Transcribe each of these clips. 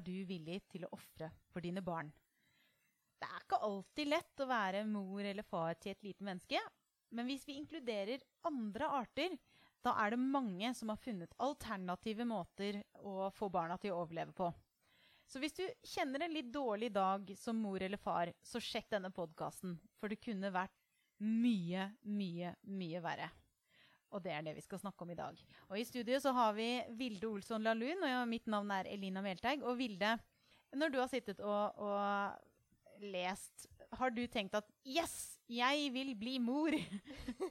er du villig til å ofre for dine barn? Det er ikke alltid lett å være mor eller far til et lite menneske. Men hvis vi inkluderer andre arter, da er det mange som har funnet alternative måter å få barna til å overleve på. Så hvis du kjenner en litt dårlig dag som mor eller far, så sjekk denne podkasten. For det kunne vært mye, mye, mye verre. Og det er det vi skal snakke om i dag. Og i studio så har vi Vilde Olsson Lahlun, og mitt navn er Elina Melteig. Og Vilde, når du har sittet og, og lest, har du tenkt at Yes, jeg vil bli mor?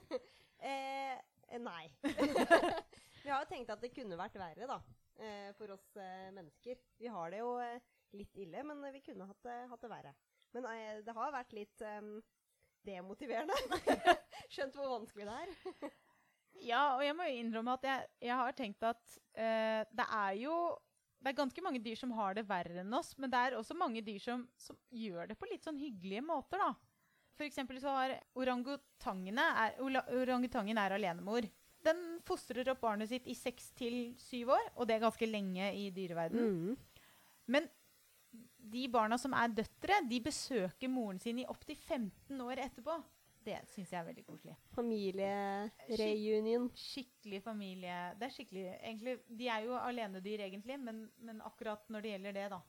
eh, nei. vi har jo tenkt at det kunne vært verre, da. Eh, for oss eh, mennesker. Vi har det jo eh, litt ille, men vi kunne hatt, hatt det verre. Men det har vært litt demotiverende. Skjønt hvor vanskelig det er. Ja, og jeg må jo innrømme at jeg, jeg har tenkt at uh, det er jo det er ganske mange dyr som har det verre enn oss, men det er også mange dyr som, som gjør det på litt sånn hyggelige måter, da. For eksempel så har orangutangene er, Orangutangen er alenemor. Den fostrer opp barnet sitt i seks til syv år, og det er ganske lenge i dyreverden. Mm. Men de barna som er døtre, de besøker moren sin i opptil 15 år etterpå. Det syns jeg er veldig koselig. Familiereunion. Skikkelig familie. Det er skikkelig egentlig, De er jo alenedyr, egentlig, men, men, akkurat når det gjelder det, da.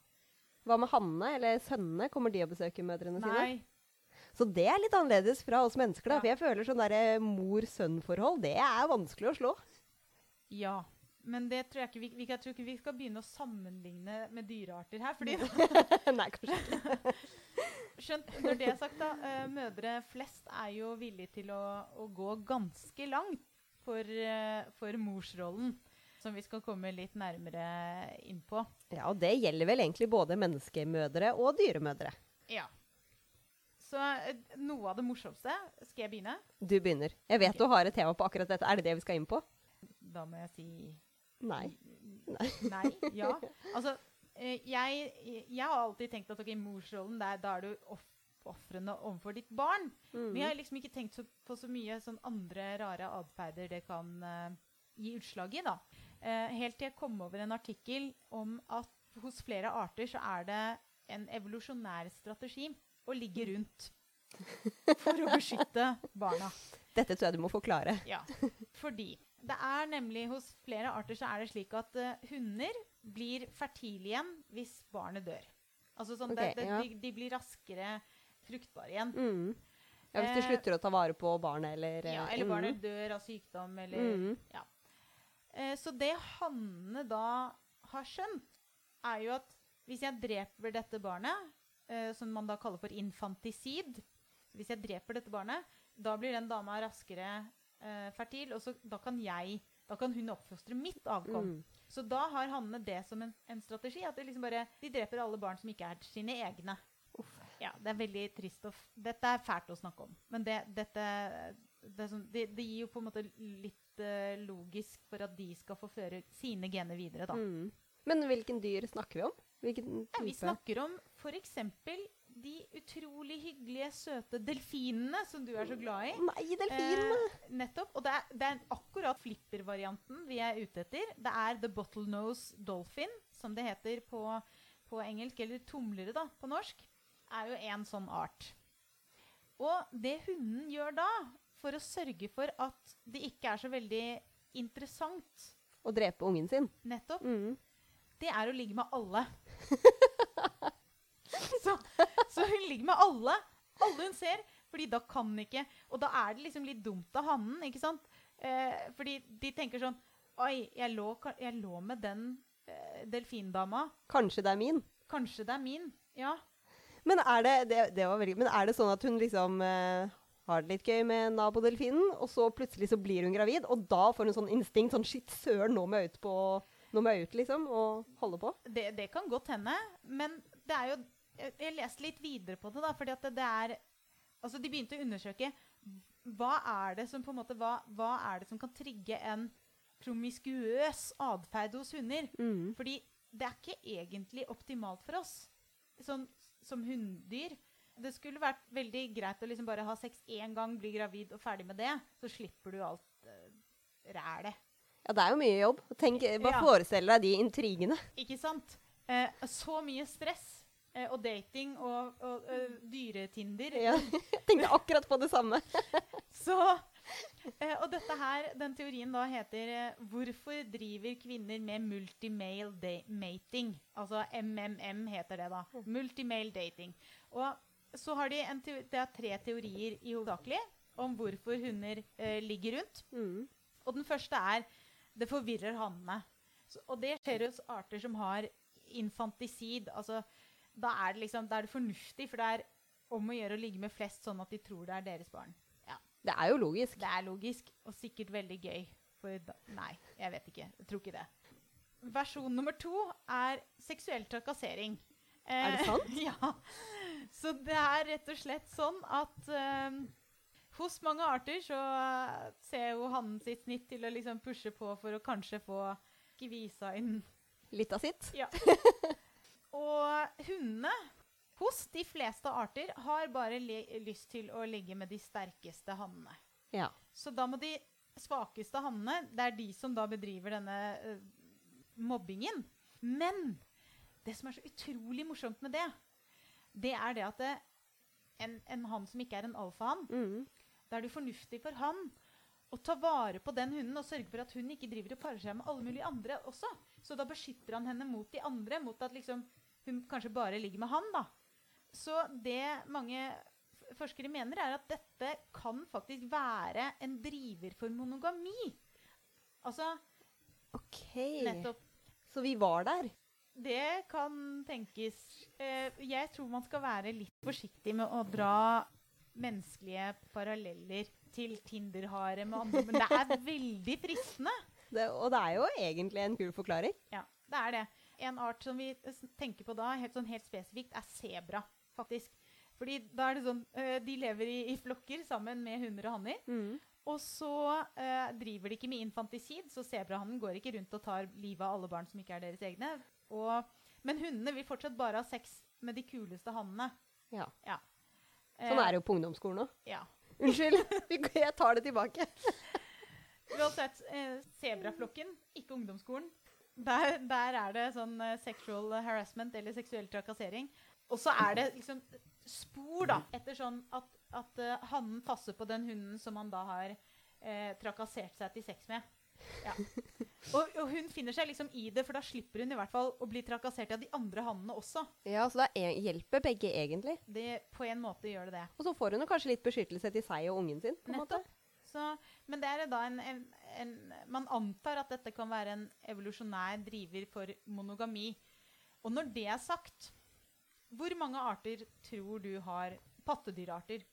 Hva med Hanne eller sønnene? Kommer de å besøke mødrene Nei. sine? Så det er litt annerledes fra oss mennesker. da, ja. For jeg føler sånn eh, mor-sønn-forhold, det er vanskelig å slå. Ja. Men det tror jeg, ikke vi, vi, jeg tror ikke vi skal begynne å sammenligne med dyrearter her. fordi Nei, kanskje ikke. Skjønt, når det er sagt, da. Uh, mødre flest er jo villige til å, å gå ganske langt for, uh, for, morsrollen. Som vi skal komme litt nærmere inn på. Ja, og det gjelder vel egentlig både menneskemødre og dyremødre. Ja. Så uh, noe av det morsomste Skal jeg begynne? Du begynner. Jeg vet okay. du har et tema på akkurat dette. Er det det vi skal inn på? Da må jeg si Nei. Nei. Nei ja. Altså, eh, jeg, jeg, har alltid tenkt at okay, morsrollen, der, da er du off ofrene overfor ditt barn. Mm. Men jeg har liksom ikke tenkt så, på så mye sånn andre rare atferder det kan uh, gi utslag i. da. Uh, helt til jeg kom over en artikkel om at hos flere arter så er det en evolusjonær strategi å ligge rundt for å beskytte barna. Dette tror jeg du må forklare. Ja, fordi det er nemlig Hos flere arter så er det slik at uh, hunder blir fertile igjen hvis barnet dør. Altså sånn, okay, det, det, ja. de, de, blir raskere fruktbare igjen. Mm. Ja, Hvis de eh, slutter å ta vare på barnet, eller Ja, eller mm. barnet dør av sykdom, eller mm. Ja. Eh, så det hannene da har skjønt, er jo at hvis jeg dreper dette barnet, eh, som man da kaller for infantisid Hvis jeg dreper dette barnet, da blir den dama raskere uh, fertil, og så, da kan jeg da kan hun oppfostre mitt avkom. Mm. Så da har hannene det som en, en strategi. At liksom bare, de dreper alle barn som ikke er sine egne. Ja, Det er veldig trist. Å dette er fælt å snakke om. Men det, dette, det, som, det, det gir jo på en måte litt uh, logisk for at de skal få føre sine gener videre. da. Mm. Men hvilken dyr snakker vi om? Ja, vi snakker om f.eks de utrolig hyggelige, søte delfinene som du er så glad i. Nei, delfinene! Eh, nettopp. Og det er, det er akkurat flipper-varianten vi er ute etter. Det er the bottlenose dolphin, som det heter på, på engelsk. Eller tumlere, da, på norsk. Er jo en sånn art. Og det hunden gjør da, for å sørge for at det ikke er så veldig interessant Å drepe ungen sin? Nettopp. Mm. Det er å ligge med alle. ligger med alle. Alle hun ser. Fordi da kan ikke Og da er det liksom litt dumt av hannen, ikke sant? Eh, fordi de tenker sånn Oi, jeg lå, jeg lå med den eh, delfindama. Kanskje det er min? Kanskje det er min, ja. Men er det, det, det veldig, men er det sånn at hun liksom eh, har det litt gøy med nabodelfinen, og så plutselig så blir hun gravid, og da får hun sånn instinkt sånn Shit, søren, nå må jeg ut på Nå må jeg ut, liksom, og holde på? Det, det kan godt hende. Men det er jo jeg, jeg leste litt videre på det, da, fordi at det, det er Altså, de begynte å undersøke hva er det som på en måte, hva, hva er det som kan trigge en promiskuøs atferd hos hunder? Mm. Fordi det er ikke egentlig optimalt for oss sånn, som hunndyr. Det skulle vært veldig greit å liksom bare ha sex én gang, bli gravid og ferdig med det. Så slipper du alt uh, rælet. Ja, det er jo mye jobb. Tenk, bare ja. forestill deg de intrigene. Ikke sant? Uh, så mye stress og dating og, og eh, dyretinder. Ja, jeg tenkte akkurat på det samme. Så, eh, og dette her, den teorien da heter eh, 'Hvorfor driver kvinner med multimale mating?' Altså MMM heter det, da. Multimale dating. Og så har de en det er tre teorier i hovedsakelig om hvorfor hunder eh, ligger rundt. Mm. Og den første er det forvirrer hannene. Og det skjer hos arter som har infantisid. Altså, da er det liksom, da er det fornuftig, for det er om å gjøre å ligge med flest sånn at de tror det er deres barn. Det er jo logisk. Det er logisk, og sikkert veldig gøy. Da, nei, jeg vet ikke. Jeg tror ikke det. Versjon nummer to er seksuell trakassering. Er det sant? ja. Så det er rett og slett sånn at eh, hos mange arter så eh, ser jo hannen sitt snitt til å liksom pushe på for å kanskje få gevisa inn Litt av sitt. ja. Og hundene hos de fleste arter har bare lyst til å ligge med de sterkeste hannene. Ja. Så da må de svakeste hannene Det er de som da bedriver denne uh, mobbingen. Men det som er så utrolig morsomt med det, det er det at det, en, en hann som ikke er en alfahann, Mm. da er det fornuftig for han å ta vare på den hunden og sørge for at hun ikke driver og parer seg med alle mulige andre også. Så da beskytter han henne mot de andre, mot at liksom hun kanskje bare ligger med han. da. Så det mange forskere mener, er at dette kan faktisk være en driver for monogami. Altså OK. nettopp Så vi var der. Det kan tenkes. Eh, jeg tror man skal være litt forsiktig med å dra menneskelige paralleller til Tinder-hare med andre, men det er veldig fristende. Det, og det er jo egentlig en kul forklaring. Ja, det er det. En art som vi tenker på da, helt, sånn helt spesifikt, er sebra, faktisk. Fordi da er det sånn, eh, De lever i, i flokker sammen med hunder og hanner. Mm. Og så eh, driver de ikke med infantisid, så sebrahannen går ikke rundt og tar livet av alle barn som ikke er deres egne. Og, men hundene vil fortsatt bare ha sex med de kuleste hannene. Ja. Ja. Sånn er det jo på ungdomsskolen òg. Ja. Unnskyld, jeg tar det tilbake. Uansett, eh, sebraflokken, ikke ungdomsskolen. Der, der er det sånn eh, sexual harassment eller seksuell trakassering. Og så er det liksom spor, da, etter sånn at, at eh, hannen passer på den hunden som han da har eh, trakassert seg til sex med. Ja. Og, og hun finner seg liksom i det, for da slipper hun i hvert fall å bli trakassert av de andre hannene også. Ja, Så det er, hjelper begge, egentlig. Det, på en måte gjør det det. Og så får hun kanskje litt beskyttelse til seg og ungen sin. på en måte. Så, men det er da en, en, en Man antar at dette kan være en evolusjonær driver for monogami. Og når det er sagt, hvor mange arter tror du har pattedyrarter?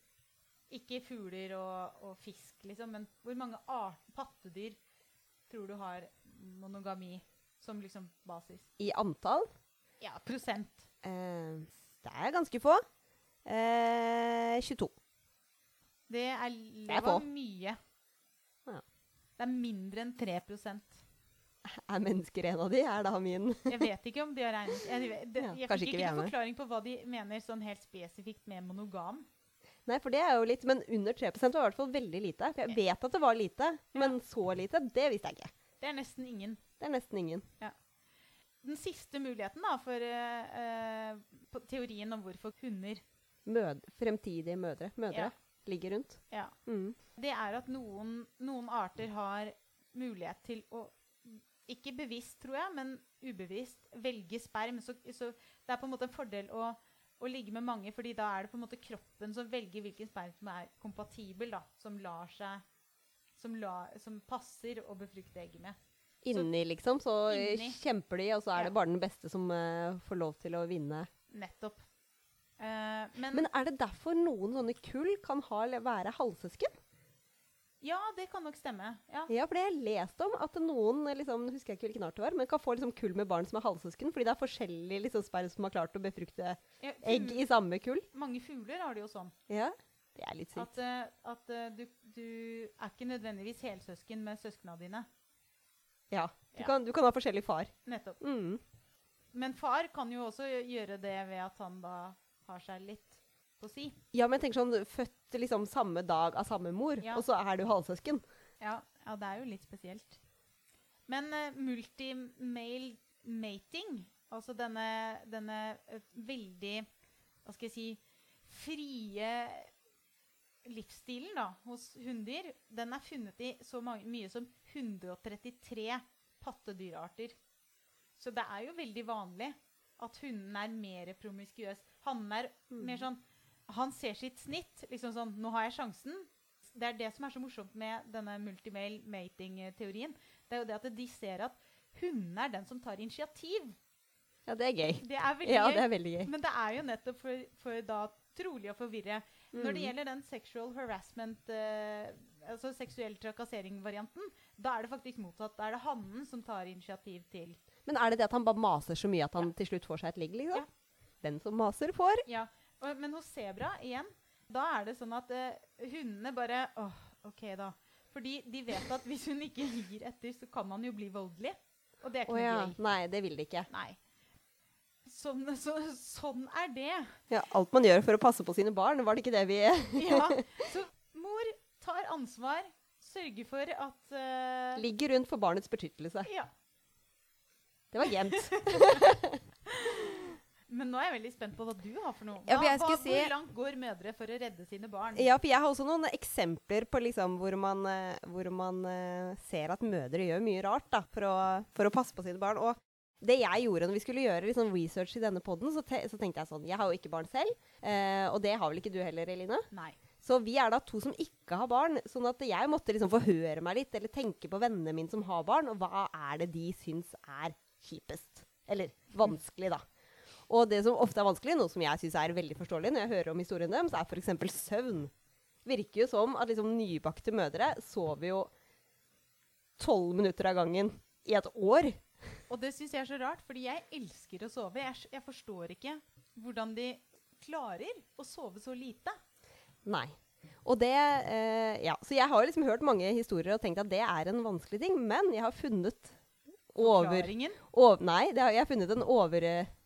Ikke fugler og, og fisk, liksom, men hvor mange art, pattedyr tror du har monogami som liksom basis? I antall Ja, prosent. eh, Det er ganske få. Eh, 22. Det er, det var mye. Ja. Det er mindre enn 3 Er mennesker en av de? Er da min Jeg vet ikke om de har regnet Jeg, det, jeg ja, fikk ikke ikke noen forklaring på hva de mener sånn helt spesifikt med monogam. Nei, for det er jo litt Men under 3% var i hvert fall veldig lite. For jeg vet at det var lite, men så lite, det visste jeg ikke. Det er nesten ingen. Det er nesten ingen. Den siste muligheten da, for eh, teorien om hvorfor hunder Mød fremtidige mødre, mødre Ja. Ligger rundt. ja, Mm. Det er at noen, noen arter har mulighet til å ikke bevisst, tror jeg, men ubevisst velge sperm. Så, så det er på en måte en fordel å, å ligge med mange, fordi da er det på en måte kroppen som velger hvilken sperm som er kompatibel, da, som lar seg som, la, som passer å befrukte egget med. Inni, liksom, så eh, Inni. kjemper de, og så er Ja. det bare den beste som uh, får lov til å vinne. Nettopp. Eh, men, Men er det derfor noen sånne kull kan ha, være halvsøsken? ja, det kan nok stemme. Ja. Ja, for det har jeg lest om at noen liksom, husker jeg ikke hvilken art det var, men kan få liksom kull med barn som er halvsøsken, fordi det er forskjellige liksom, sperm som har klart å befrukte Ja, egg i samme kull. Mange fugler har det jo sånn. Ja, det er litt sykt. At, uh, at uh, du, du er ikke nødvendigvis helsøsken med søsknene dine. Ja, du, Ja. Kan, du kan ha forskjellig far. Nettopp. Mm. Men far kan jo også gjøre det ved at han da har seg litt på si. Ja, men jeg tenker sånn, født liksom samme dag av samme mor, Ja. og så er du halvsøsken. Ja, ja det er jo litt spesielt. Men uh, multimale mating Altså denne, denne uh, veldig Hva skal jeg si frie livsstilen da, hos hunndyr, den er funnet i så mange, mye som 133 pattedyrarter. Så det er jo veldig vanlig at hunden er mer promiskuøs. Hannen er mer sånn Han ser sitt snitt. liksom sånn, 'Nå har jeg sjansen.' Det er det som er så morsomt med denne multimale mating-teorien. Det er jo det at de ser at hundene er den som tar initiativ. Ja, det er gøy. Det er veldig Ja, gøy. det er veldig gøy. Men det er jo nettopp for, for da trolig å forvirre. Når det Mm. gjelder den sexual harassment, eh, altså seksuell trakassering-varianten, da er det faktisk motsatt. Da er det hannen som tar initiativ til Men er det det at han bare maser så mye at han til slutt får seg et ligg, liksom? Ja. Den som maser, får. Ja, og, Men hos sebra igjen, da er det sånn at uh, hundene bare åh, OK, da. Fordi de vet at hvis hun ikke gir etter, så kan han jo bli voldelig. Og det er ikke ja. noe gøy. Nei, det vil de ikke. Nei. Sånn, så, sånn er det. Ja, alt man gjør for å passe på sine barn, var det ikke det vi Ja, så mor tar ansvar, sørger for at uh... Ligger rundt for barnets beskyttelse. Ja. Det var jevnt. Men nå er jeg veldig spent på hva du har for noe. Ja, for Hva, jeg hva, si- Hvor langt går mødre for å redde sine barn? Ja, for jeg har også noen eksempler på liksom hvor man, eh, hvor man eh, ser at mødre gjør mye rart da, for, å, for å passe på sine barn. Og det jeg gjorde når vi skulle gjøre liksom, research i denne poden, så, te så tenkte jeg sånn Jeg har jo ikke barn selv, eh, og det har vel ikke du heller, Eline? Nei. Så vi er da to som ikke har barn. Sånn at jeg måtte liksom forhøre meg litt, eller tenke på vennene mine som har barn, og hva er det de syns er kjipest? Eller vanskelig, da. Og det som ofte er vanskelig, noe som jeg syns er veldig forståelig når jeg hører om historien deres, er f.eks. søvn. Virker jo som at liksom nybakte mødre sover jo tolv minutter av gangen i et år. Og det syns jeg er så rart, fordi jeg elsker å sove. Jeg, jeg forstår ikke hvordan de klarer å sove så lite. Nei. Og det, eh, ja, Så jeg har liksom hørt mange historier og tenkt at det er en vanskelig ting, men jeg har funnet over... over nei, det har, jeg har funnet en over,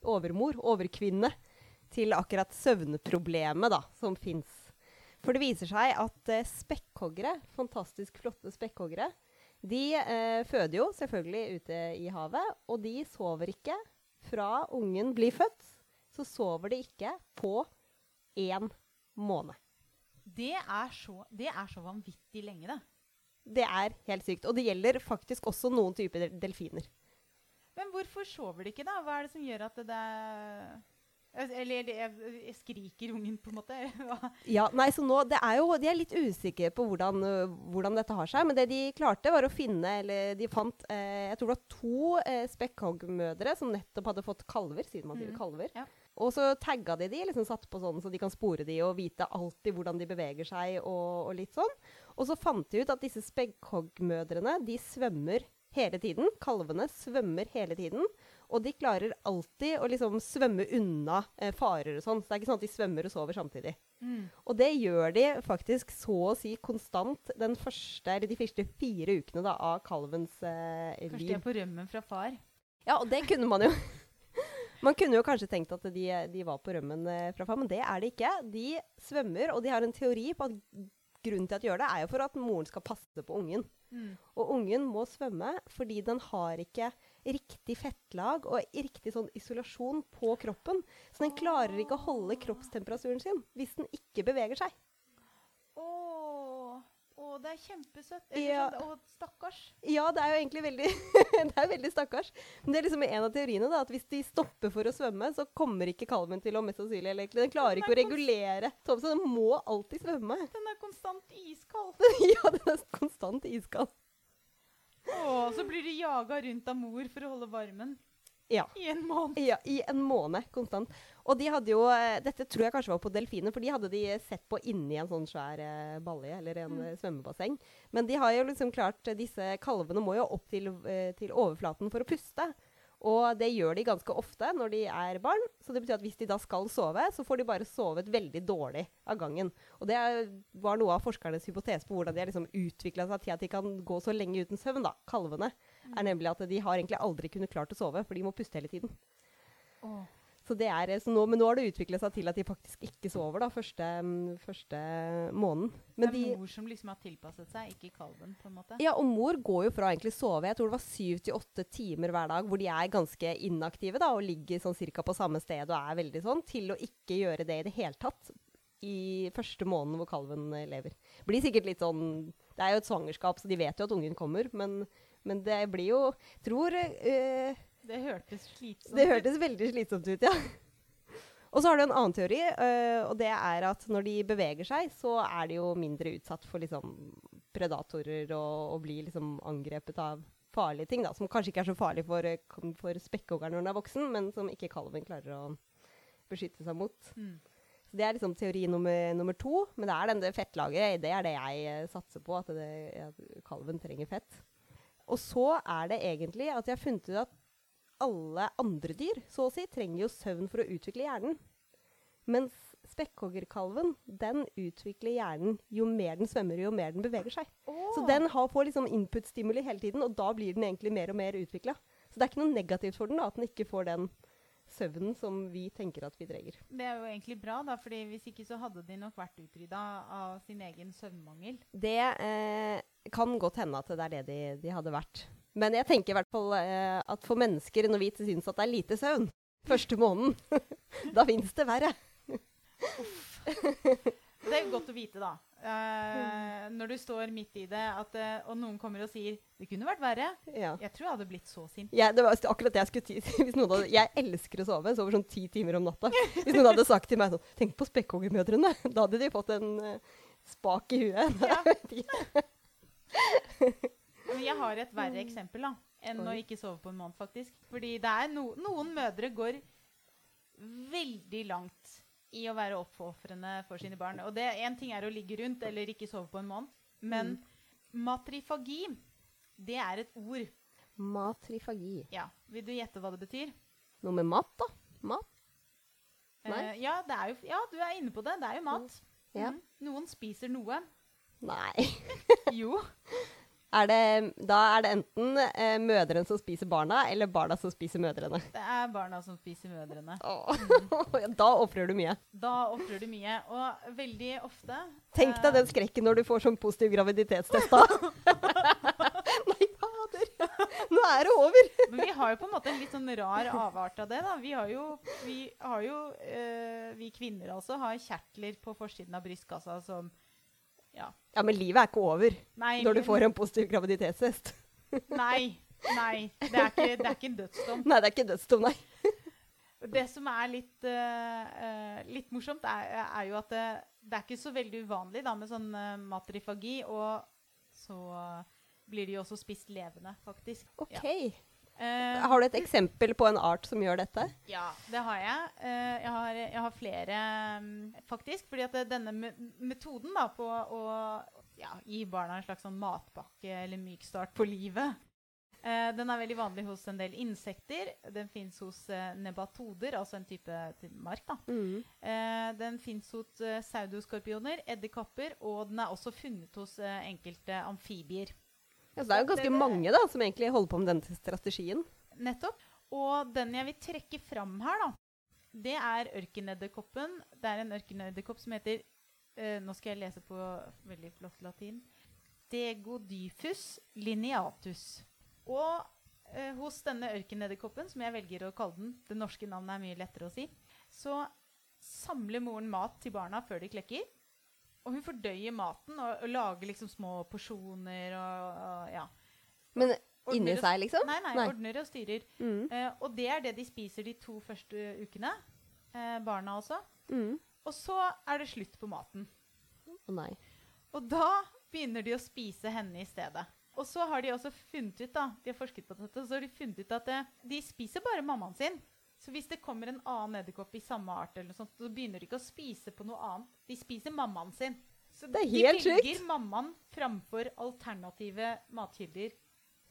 overmor, overkvinne, til akkurat søvnproblemet da, som fins. For det viser seg at eh, spekkhoggere, fantastisk flotte spekkhoggere, de eh, føder jo selvfølgelig ute i havet, og de sover ikke fra ungen blir født. Så sover de ikke på én måned. Det er, så, det er så vanvittig lenge, det. Det er helt sykt. Og det gjelder faktisk også noen typer delfiner. Men hvorfor sover de ikke, da? Hva er det som gjør at det er Eller jeg, skriker ungen, på en måte? Ja, nei, så nå, det er jo, De er litt usikre på hvordan, hvordan dette har seg. Men det de klarte, var å finne Eller de fant eh, Jeg tror det var to eh, spekkhoggmødre som nettopp hadde fått kalver. Siden man sier Mhm, kalver. ja. Og så tagga de de, liksom satt på sånn så de kan spore de og vite alltid hvordan de beveger seg. og, og litt sånn. Og så fant de ut at disse spekkhoggmødrene de svømmer hele tiden. Kalvene svømmer hele tiden. Og de klarer alltid å liksom svømme unna eh, farer og sånn. Så det er ikke sånn at de svømmer og sover samtidig. Mm. Og det gjør de faktisk så å si konstant den første, de første fire ukene da, av kalvens eh, Først de er på rømmen fra far. Ja, og det kunne man jo Man kunne jo kanskje tenkt at de, de var på rømmen eh, fra far, men det er de ikke. De svømmer, og de har en teori på at grunnen til at de gjør det, er jo for at moren skal passe på ungen. Mm. Og ungen må svømme fordi den har ikke riktig fettlag og riktig sånn isolasjon på kroppen. Så den klarer ikke å holde kroppstemperaturen sin hvis den ikke beveger seg. Å, å, det er kjempesøtt. Ja. sånn, og stakkars. Ja, det er jo egentlig veldig Det er veldig stakkars. Men det er liksom en av teoriene, da, at hvis de stopper for å svømme, så kommer ikke kalven til å mest sannsynlig eller Den klarer Den ikke å er regulere så den må alltid svømme. Den er konstant iskald. ja, den er konstant iskald. Å, så blir de jaga rundt av mor for å holde varmen Ja. i en måned. Ja, I en måned konstant. Og de hadde jo eh, Dette tror jeg kanskje var på delfiner, for de hadde de sett på inni en sånn svær eh, balje eller en Mm. eh, svømmebasseng. Men de har jo liksom klart Disse kalvene må jo opp til, til overflaten for å puste. Og det gjør de ganske ofte når de er barn. Så det betyr at hvis de da skal sove, så får de bare sovet veldig dårlig av gangen. Og det er- var noe av forskernes hypotese på hvordan de har liksom utvikla seg til at de kan gå så lenge uten søvn. da, Kalvene. Er nemlig at de har egentlig aldri kunnet klart å sove, for de må puste hele tiden. Oh. Så det er, så nå, men nå har det utviklet seg til at de faktisk ikke sover da, første, mm, første måneden. Men det de, er mor som liksom har tilpasset seg, ikke kalven, på en måte. ja, og mor går jo fra å egentlig sove jeg tror det var syv til åtte timer hver dag, hvor de er ganske inaktive da, og ligger sånn cirka på samme sted og er veldig sånn, til å ikke gjøre det i det hele tatt i første måneden hvor kalven eh, lever. Blir sikkert litt sånn Det er jo et svangerskap, så de vet jo at ungen kommer, men, men det blir jo Tror uh, Det hørtes slitsomt Det hørtes veldig slitsomt ut, ja. Og så har du en annen teori, uh, og det er at når de beveger seg, så er de jo mindre utsatt for liksom predatorer og, og blir liksom angrepet av farlige ting, da, som kanskje ikke er så farlig for, øh, for spekkhoggeren når den er voksen, men som ikke kalven klarer å beskytte seg mot. Mm. Så Det er liksom teori nummer, nummer to, men det er den det fettlaget, det er det jeg eh, satser på, at, det, at kalven trenger fett. Og så er det egentlig at jeg har funnet ut at alle andre dyr, så å si, trenger jo søvn for å utvikle hjernen. Mens spekkhoggerkalven, den utvikler hjernen jo mer den svømmer, jo mer den beveger seg. Så den har, får liksom input-stimuli hele tiden, og da blir den egentlig mer og mer utvikla. Så det er ikke noe negativt for den da, at den ikke får den søvnen som vi tenker at vi trenger. Det er jo egentlig bra, da, fordi hvis ikke så hadde de nok vært utrydda av sin egen søvnmangel. Det eh, kan godt hende at det er det de, de hadde vært. Men jeg tenker i hvert fall eh, at for mennesker, når vi syns at det er lite søvn første måneden, da fins det verre. Det er godt å vite, da. Uh, når du står midt i det, at, uh, og noen kommer og sier 'det kunne vært verre'. Ja. Jeg tror jeg hadde blitt så sint. Ja, det var akkurat det jeg skulle si. Hadde, jeg elsker å sove. Jeg sover sånn ti timer om natta. Hvis noen hadde sagt til meg sånn 'Tenk på spekkhoggermødrene', da hadde de fått en uh, spak i huet. Ja. Men jeg har et verre eksempel da, enn å ikke sove på en måned, faktisk. Fordi det er no noen mødre går veldig langt i å være oppofrende for sine barn. Og det en ting er å ligge rundt eller ikke sove på en måned, men matrifagi, det er et ord. Matrifagi. Ja, Vil du gjette hva det betyr? Noe med mat, da? Mat? Nei. Eh, ja, det er jo, ja, du er inne på det. Det er jo mat. Ja. Mhm. Noen spiser noe. Nei. Jo. Er det, da er det enten eh, mødrene som spiser barna, eller barna som spiser mødrene. Det er barna som spiser mødrene. Mm. da ofrer du mye. Da ofrer du mye. Og veldig ofte Tenk deg eh, den skrekken når du får sånn positiv graviditetstest da. Nei, fader. Nå er det over. Men vi har jo på en måte en litt sånn rar avart av det. da. Vi har jo, vi, har jo eh, vi kvinner altså, har kjertler på forsiden av brystkassa som Ja. Ja, men livet er ikke over Nei, når du får en positiv graviditetstest. Nei. Nei. Det er ikke, det er ikke en dødsdom. Nei, det er ikke dødsdom, nei. Det som er litt, eh, litt morsomt, er, er jo at det, det er ikke så veldig uvanlig da, med sånn uh, matrifagi. Og så blir de jo også spist levende, faktisk. Ok. Ja. Eh, Har du et eksempel på en art som gjør dette? Ja, det har jeg. Uh, jeg, har, jeg har flere, um, faktisk. Fordi at denne me metoden da, på å ja, gi barna en slags sånn matpakke eller mykstart på livet uh, Den er veldig vanlig hos en del insekter. Den fins hos nebatoder, altså en type mark. da. Eh, den fins hos saudoskorpioner, edderkopper, og den er også funnet hos enkelte amfibier. Ja, det er jo ganske Det- mange da, som egentlig holder på med denne strategien. Nettopp. Og den jeg vil trekke fram her, da, det er ørkenedderkoppen. Det er en ørkenedderkopp som heter uh, Nå skal jeg lese på veldig flott latin. Degodyphus lineatus. Og uh, hos denne ørkenedderkoppen, som jeg velger å kalle den Det norske navnet er mye lettere å si. Så samler moren mat til barna før de klekker. Og hun fordøyer maten og, og lager liksom små porsjoner og, og ja. Men inni seg, liksom? Nei, nei, Nei. ordner og styrer. Mm. Eh, og det er det de spiser de to første ukene. Eh, barna også. Mm. Og så er det slutt på maten. Å nei. Og da begynner de å spise henne i stedet. Og så har de også funnet ut da, de har forsket på dette, så har de funnet ut at eh, de spiser bare mammaen sin. Så hvis det kommer en annen edderkopp i samme art, eller noe sånt, så begynner de ikke å spise på noe annet. De spiser mammaen sin. Så Det er de helt velger sjukt. mammaen framfor alternative matkilder.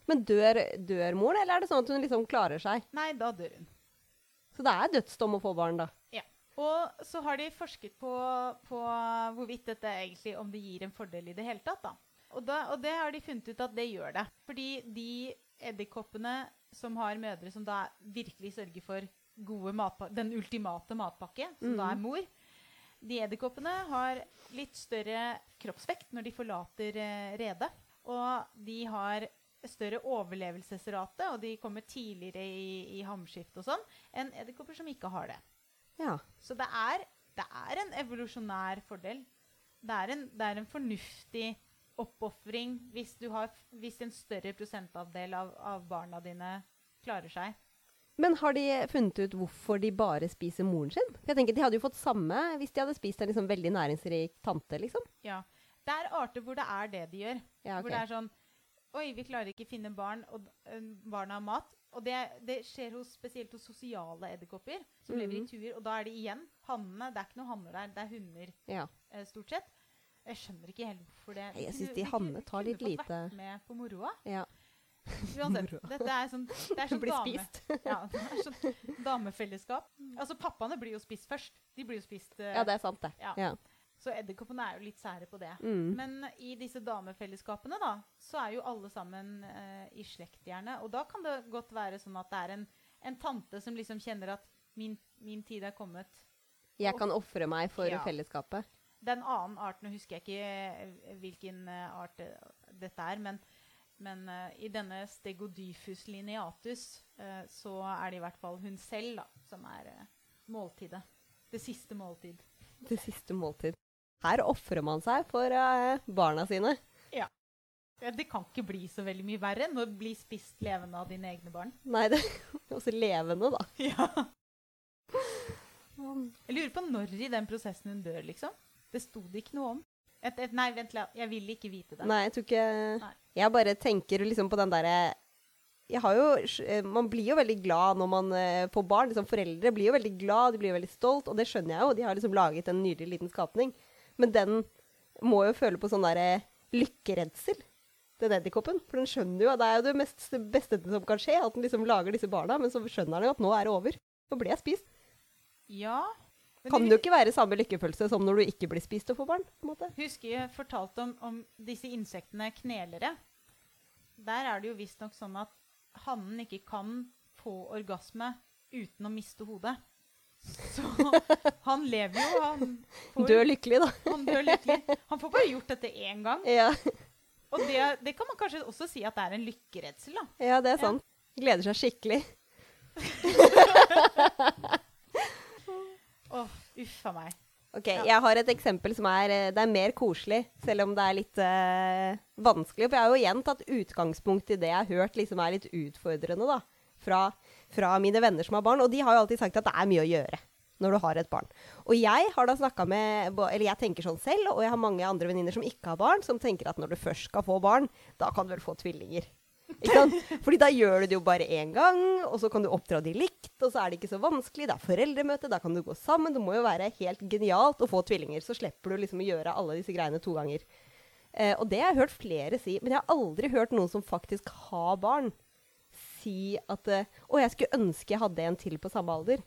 Men dør, dør moren, eller er det sånn at hun liksom klarer seg? Nei, da dør hun. Så det er dødsdom å få barn, da. Ja. Og så har de forsket på, på hvorvidt dette egentlig om det gir en fordel i det hele tatt. Da. Og, da, og det har de funnet ut at det gjør det. Fordi de edderkoppene som har mødre som da virkelig sørger for gode matpakke, den ultimate matpakke, som da er Mhm. mor. De edderkoppene har litt større kroppsvekt når de forlater eh, redet. Og de har større overlevelsesrate, og de kommer tidligere i, i hamskift og sånn, enn edderkopper som ikke har det. Ja. Så det er, det er en evolusjonær fordel. Det er en, det er en fornuftig oppofring hvis, hvis en større prosentandel av, av barna dine klarer seg. Men har de funnet ut hvorfor de bare spiser moren sin? Jeg tenker De hadde jo fått samme hvis de hadde spist en liksom veldig næringsrik tante. liksom. Ja. Det er arter hvor det er det de gjør. Ja, okay. Hvor det er sånn Oi, vi klarer ikke finne barn, og øh, barna har mat. Og det, det skjer hos, spesielt hos sosiale edderkopper som lever i Mhm. tuer. Og da er det igjen hannene. Det er ikke noen hanner der, det er hunder Ja. eh, stort sett. Jeg skjønner ikke helt hvorfor det jeg syns de hannene tar litt kunne fått vært med på moroa. ja. Uansett. Dette er sånn, det er sånn Blir dame, spist. ja, det er sånn damefellesskap. Altså, pappaene blir jo spist først. De blir jo spist uh, Ja, det er sant, det. Ja. Ja. Så edderkoppene er jo litt sære på det. Mm. Men i disse damefellesskapene da, så er jo alle sammen uh, i slekt gjerne. Og da kan det godt være sånn at det er en, en tante som liksom kjenner at min, min tid er kommet. Jeg kan ofre meg for Ja. fellesskapet. Er annen arten, nå husker jeg ikke eh, hvilken art dette er, men, men uh, i denne Stegodyphus lineatus uh, så er det i hvert fall hun selv da, som er uh, måltidet. Det siste måltid. Det siste måltid. Her ofrer man seg for barna sine. Ja, Det kan ikke bli så veldig mye verre enn å bli spist levende av dine egne barn. Nei, det er også levende, da. Ja. Jeg lurer på når i den prosessen hun dør, liksom. Det sto det ikke noe om. Et, et, nei, vent, litt. jeg vil ikke vite det. Nei, jeg tror ikke Nei. Jeg bare tenker liksom på den derre har jo, eh, Man blir jo veldig glad når man eh, får barn. Liksom, foreldre blir jo veldig glad, de blir jo veldig stolt, og det skjønner jeg jo. De har liksom laget en nydelig liten skapning. Men den må jo føle på sånn derre lykkeredsel, den edderkoppen. For den skjønner jo at det er jo det mest, beste som kan skje, at den liksom lager disse barna. Men så skjønner den jo at nå er det over. Nå blir jeg spist. Ja. Kan det jo ikke være samme lykkefølelse som når du ikke blir spist og får barn. på en måte. husker jeg fortalte om, om disse insektene knelere. Der er det jo visstnok sånn at hannen ikke kan få orgasme uten å miste hodet. Så han lever jo, han får, dør lykkelig, da. han dør lykkelig. Han får bare gjort dette én gang. Ja, Og det, det kan man kanskje også si at det er en lykkeredsel, da. ja det er Ja. sant. Gleder seg skikkelig. Åh, uff a meg. Ok, Ja. Jeg har et eksempel som er, eh, det er mer koselig, selv om det er litt uh, vanskelig. For jeg har jo igjen tatt utgangspunkt i det jeg har hørt liksom er litt utfordrende da, fra, fra mine venner som har barn. Og de har jo alltid sagt at det er mye å gjøre når du har et barn. Og jeg har da snakka med Eller jeg tenker sånn selv, og jeg har mange andre venninner som ikke har barn, som tenker at når du først skal få barn, da kan du vel få tvillinger. Fordi da gjør du det jo bare én gang, og så kan du oppdra de likt, og så er det ikke så vanskelig. Det er foreldremøte, da kan du gå sammen. Det må jo være helt genialt å få tvillinger. Så slipper du liksom å gjøre alle disse greiene to ganger. Eh, og det har jeg hørt flere si, men jeg har aldri hørt noen som faktisk har barn, si at eh, Å, jeg skulle ønske jeg hadde en til på samme alder.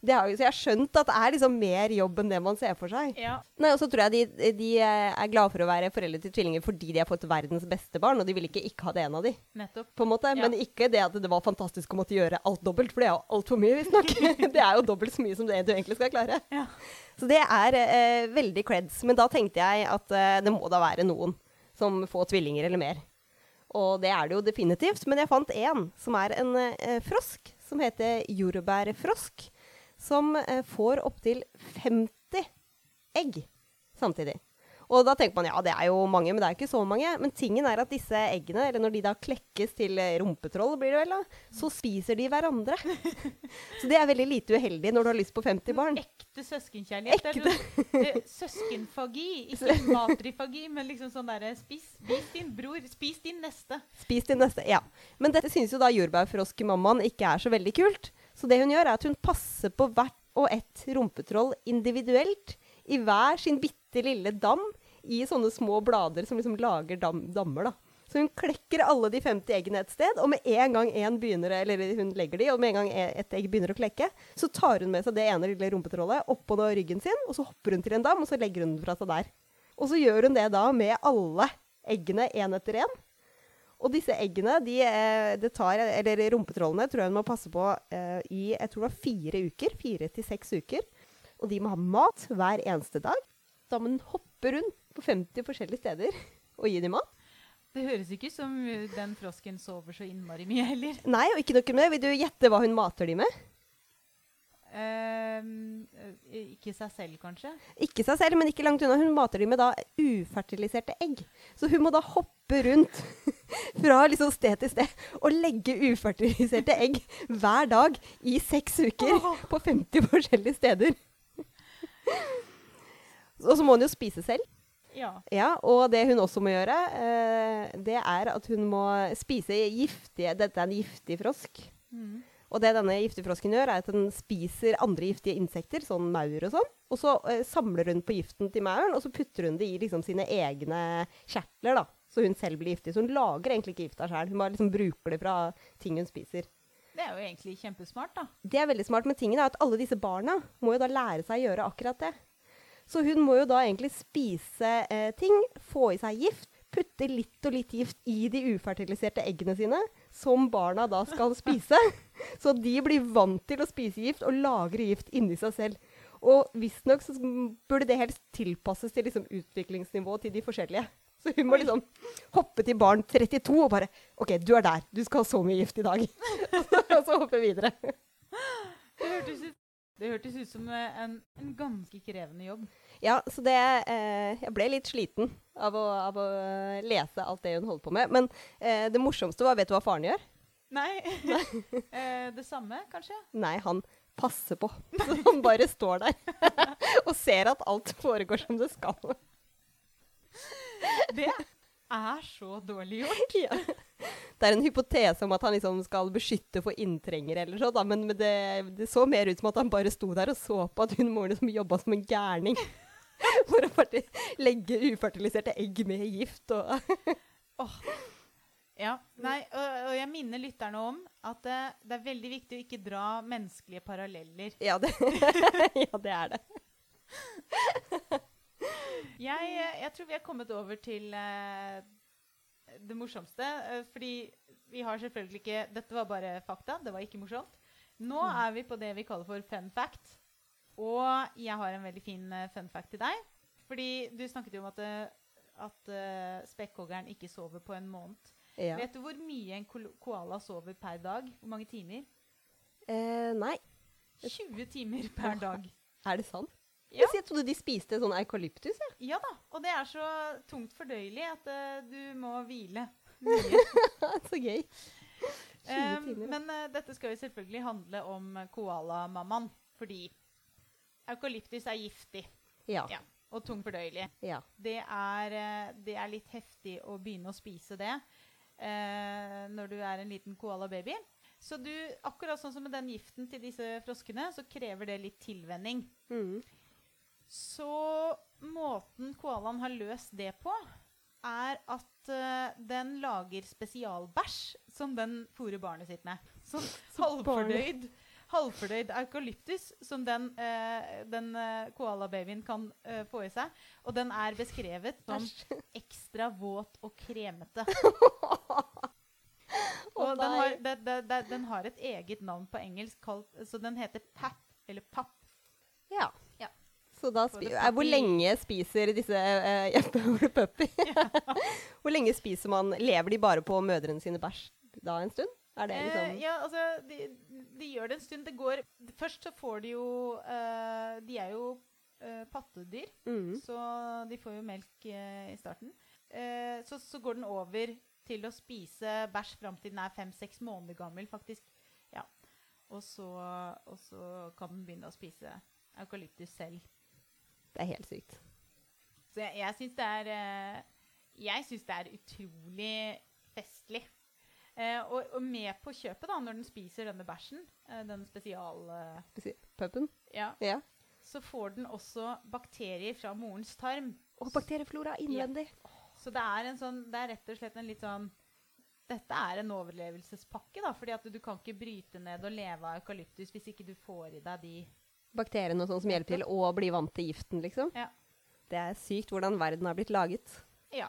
Det har, så jeg har skjønt at det er liksom mer jobb enn det man ser for seg. Ja, Nei, og så tror jeg de, de eh, er glade for å være foreldre til tvillinger fordi de har fått verdens beste barn, og de vil ikke ikke ha det en av de. nettopp. på en måte. Ja. Men ikke det at det var fantastisk å måtte gjøre alt dobbelt, for det er jo altfor mye, visstnok. det er jo dobbelt så mye som det du egentlig skal klare. Ja. Så det er eh, veldig creds. Men da tenkte jeg at eh, det må da være noen som får tvillinger eller mer. Og det er det jo definitivt. Men jeg fant én som er en eh, frosk, som heter jordbærfrosk. Som eh, får opptil 50 egg samtidig. Og da tenker man ja, det er jo mange, men det er ikke så mange. Men tingen er at disse eggene, eller når de da klekkes til eh, rumpetroll, blir det vel da, så spiser de hverandre. så det er veldig lite uheldig når du har lyst på 50 barn. Ekte søskenkjærlighet. Det er sånn, eh, søskenfagi, ikke matrifagi, men liksom sånn derre spis, spis din bror, spis din neste. Spis din neste. Ja. Men dette synes jo da jordbærfroskemammaen ikke er så veldig kult. Så det hun gjør, er at hun passer på hvert og ett rumpetroll individuelt i hver sin bitte lille dam i sånne små blader som liksom lager dam dammer. da. Så hun klekker alle de 50 eggene et sted, og med en gang en begynner, eller hun legger de, og med en gang e- et egg begynner å klekke, så tar hun med seg det ene lille rumpetrollet oppå ryggen sin, og så hopper hun til en dam, og så legger hun den fra seg der. Og så gjør hun det da med alle eggene én etter én. Og disse eggene, de, eh, det tar, eller rumpetrollene, tror jeg hun må passe på eh, i jeg tror det var fire uker. Fire til seks uker. Og de må ha mat hver eneste dag. Da må den hoppe rundt på 50 forskjellige steder og gi dem mat. Det høres ikke ut som den frosken sover så innmari mye heller. Nei, og ikke noe med. Vil du gjette hva hun mater de med? Ehm, eh, ikke seg selv, kanskje? Ikke seg selv, men ikke langt unna. Hun mater dem med da ufertiliserte egg. Så hun må da hoppe rundt fra liksom sted til sted og legge ufertiliserte egg hver dag i seks uker på 50 forskjellige steder. Og så må hun jo spise selv. Ja. Ja, og det hun også må gjøre, eh, det er at hun må spise giftige Dette er en giftig frosk. Mm. Og det denne giftefrosken gjør, er at den spiser andre giftige insekter, sånn maur og sånn. Og så eh, samler hun på giften til mauren, og så putter hun det i liksom, sine egne kjertler. da. Så hun selv blir giftig. Så hun lager egentlig ikke gifta sjøl. Hun bare liksom bruker det fra ting hun spiser. Det er jo egentlig kjempesmart, da. Det er veldig smart, men tingen er at alle disse barna må jo da lære seg å gjøre akkurat det. Så hun må jo da egentlig spise eh, ting, få i seg gift, putte litt og litt gift i de ufertiliserte eggene sine, som barna da skal spise. Så de blir vant til å spise gift og lagre gift inni seg selv. Og visstnok så burde det helst tilpasses til liksom utviklingsnivået til de forskjellige. Så hun må liksom hoppe til barn 32 og bare OK, du er der. Du skal ha så mye gift i dag. og så hoppe videre. Det hørtes ut, det hørtes ut som eh, en, en ganske krevende jobb. Ja, så det eh, Jeg ble litt sliten av å, av å eh, lese alt det hun holdt på med. Men eh, det morsomste var Vet du hva faren gjør? Nei. eh, det samme, kanskje? Nei, han passer på. Så han bare står der og ser at alt foregår som det skal. Det er så dårlig gjort. Ja. Det er en hypotese om at han liksom skal beskytte for inntrengere, eller så, da, men det, det så mer ut som at han bare sto der og så på at hun moren liksom jobba som en gærning. For å legge ufertiliserte egg med gift og Ja, nei, og, og jeg minner lytterne om at det, det er veldig viktig å ikke dra menneskelige paralleller. Ja, det, ja, det er det. Jeg, eh, jeg tror vi er kommet over til uh, det morsomste. Uh, fordi vi har selvfølgelig ikke Dette var bare fakta. Det var ikke morsomt. Nå Mm. er vi på det vi kaller for fun fact. Og jeg har en veldig fin uh, fun fact til deg. Fordi du snakket jo om at, eh, at eh, spekkhoggeren ikke sover på en måned. Ja. Vet du hvor mye en koala sover per dag? Hvor mange timer? Eh, nei, 20 timer per dag. er det sant? Ja. Jeg trodde de spiste sånn eukalyptus. Ja. Ja da. Og det er så tungt fordøyelig at uh, du må hvile mye. så gøy. 20 Um, timer. men uh, dette skal jo selvfølgelig handle om koalamammaen. Fordi eukalyptus er giftig Ja. Ja. og tung fordøyelig. ja. Det er, uh, det er litt heftig å begynne å spise det eh, når du er en liten koalababy. Så du, akkurat sånn som med den giften til disse froskene, så krever det litt tilvenning. Mm. Så måten koalaen har løst det på, er at uh, den lager spesialbæsj som den fôrer barnet sitt med. Sånn halvfordøyd, halvfordøyd eukalyptus som den, eh, den eh, koalababyen kan eh, få i seg. Og den er beskrevet som ekstra våt og kremete. Og den har, de, de, de, den har et eget navn på engelsk, kalt, så den heter pap, eller papp. Ja. Ja. Så da For spi det eh, Hvor lenge spiser disse uh, puppy? Hvor lenge spiser man Lever de bare på mødrene sine bæsj da en stund? Er det Eh, liksom ja, altså, de, de gjør det en stund. Det går Først så får de jo eh, De er jo eh, pattedyr, mm. så de får jo melk eh, i starten. Eh, så, så går den over til å spise bæsj fram til den er fem-seks måneder gammel, faktisk. Ja. Og så, og så kan den begynne å spise eukalyptus selv. Det er helt sykt. Så jeg, jeg syns det er eh, Jeg syns det er utrolig festlig. Eh, og, og med på kjøpet, da, når den spiser denne bæsjen, eh, den spesial... eh, Spesi- ja, Ja. så får den også bakterier fra morens tarm. Og bakterieflora innvendig. Så det er, en sånn, det er rett og slett en litt sånn Dette er en overlevelsespakke, da. fordi at du kan ikke bryte ned og leve av eukalyptus hvis ikke du får i deg de Bakteriene og sånn som hjelper til å bli vant til giften, liksom. Ja. Det er sykt hvordan verden har blitt laget. Ja.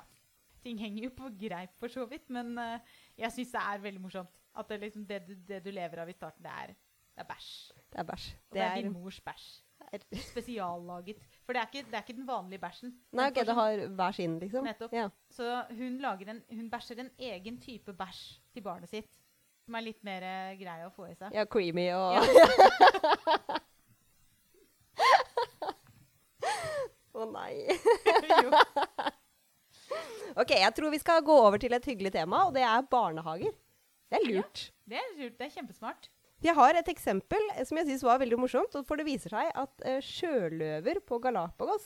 Ting henger jo på greip, for så vidt. Men uh, jeg syns det er veldig morsomt. At det, liksom, det, du, det du lever av i starten, det er, det er bæsj. Det er bæsj. Og det, er din mors bæsj. Spesiallaget. For det er ikke, det er ikke den vanlige bæsjen. Nei, ok, det har hver sin, liksom? Nettopp. Ja. Så hun, lager en, hun bæsjer en egen type bæsj til barnet sitt. Som er litt mer uh, grei å få i seg. ja, creamy og Ja. Å nei. jo. Ok, jeg tror vi skal gå over til et hyggelig tema, og det er barnehager. Det er lurt. Det er lurt. Det er kjempesmart. Jeg har et eksempel som jeg syns var veldig morsomt. For det viser seg at uh, sjøløver på Galapagos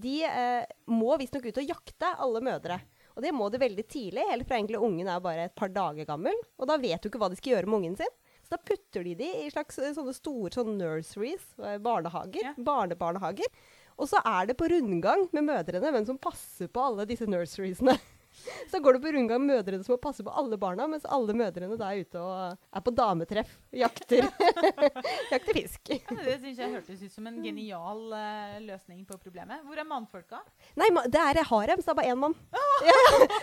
de uh, må visstnok ut og jakte alle mødre. Og det må de veldig tidlig, helt fra egentlig ungen er bare et par dager gammel. Og da vet du ikke hva de skal gjøre med ungen sin. Så da putter de de i slags eh, sånne store sånne nurseries, eh, barnehager, Ja. barnebarnehager. Og så er det på rundgang med mødrene hvem som passer på alle disse nurseriesene. Så går det på rundgang med mødrene som må passe på alle barna, mens alle mødrene da er ute og er på dametreff. Jakter, jakter fisk. Ja, det syns jeg hørtes ut som en genial uh, løsning på problemet. Hvor er mannfolka? Nei, det er harem, så det er bare én mann. Ja,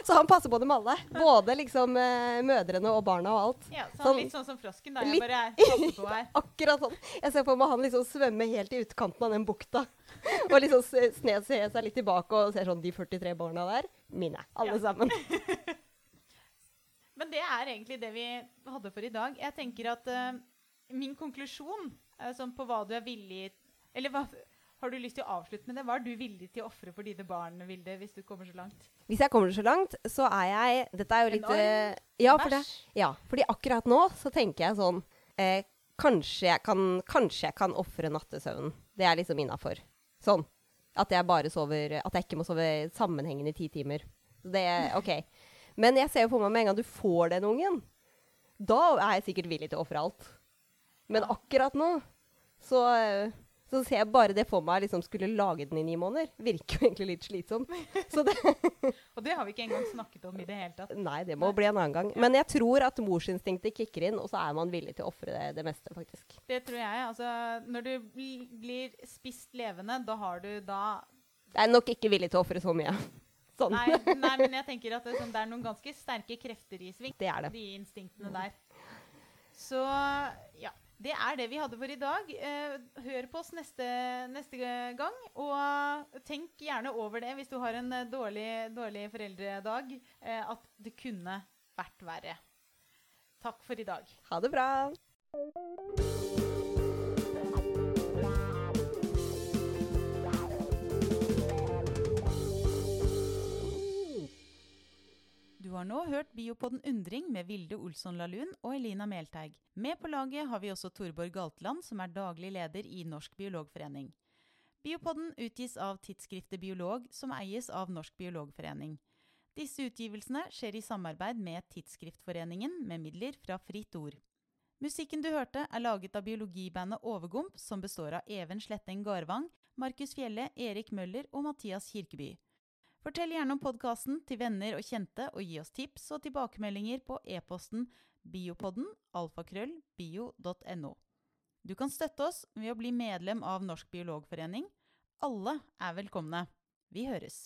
så han passer på dem alle. Både liksom uh, mødrene og barna og alt. Ja, så Sånn- Litt sånn som frosken, da. Litt- bare passer på her. Akkurat sånn. Jeg ser for meg han liksom svømme helt i utkanten av den bukta. Og liksom se- sne seg litt tilbake og ser sånn De 43 barna der, mine. Alle Ja. sammen. Men det er egentlig det vi hadde for i dag. Jeg tenker at uh, min konklusjon uh, sånn på hva du er villig Eller hva, har du lyst til å avslutte med det? Hva er du villig til å ofre for dine barn, Vilde, hvis du kommer så langt? Hvis jeg kommer så langt, så er jeg Dette er jo litt uh, ja, for det, ja, fordi akkurat nå så tenker jeg sånn eh, Kanskje jeg kan, kanskje jeg kan ofre nattesøvnen. Det er liksom innafor. Sånn. At jeg bare sover At jeg ikke må sove sammenhengende i ti timer. Det er OK. Men jeg ser jo for meg med en gang du får den ungen, da er jeg sikkert villig til å ofre alt. Men akkurat nå så, eh, så ser jeg bare det for meg liksom skulle lage den i ni måneder. Virker jo egentlig litt slitsomt. Så det, Og det har vi ikke engang snakket om i det hele tatt. Nei, det må bli en annen gang. Men jeg tror at morsinstinktet kicker inn, og så er man villig til å ofre det, det meste, faktisk. Det tror jeg. Altså, når du blir spist levende, da har du da Jeg er nok ikke villig til å ofre så mye. Sånn. Nei, nei men jeg tenker at det, sånn, det er noen ganske sterke krefter i sving. Det er det. De instinktene der. Så ja. Det er det vi hadde for i dag. Eh, hør på oss neste, neste gang. Og tenk gjerne over det hvis du har en eh, dårlig, dårlig foreldredag, eh, at det kunne vært verre. Takk for i dag. Ha det bra. Du har nå hørt Biopodden Undring med Vilde Olsson Lahlun og Elina Melteig. Med på laget har vi også Torborg Galtland, som er daglig leder i Norsk biologforening. Biopodden utgis av tidsskriftet Biolog, som eies av Norsk biologforening. Disse utgivelsene skjer i samarbeid med Tidsskriftforeningen med midler fra Fritt Ord. Musikken du hørte, er laget av biologibandet Overgump, som består av Even Sletteng Garvang, Markus Fjelle, Erik Møller og Mathias Kirkeby. Fortell gjerne om podkasten til venner og kjente, og gi oss tips og tilbakemeldinger på e-posten biopodden alfakrøllbio.no. Du kan støtte oss ved å bli medlem av Norsk biologforening. Alle er velkomne. Vi høres.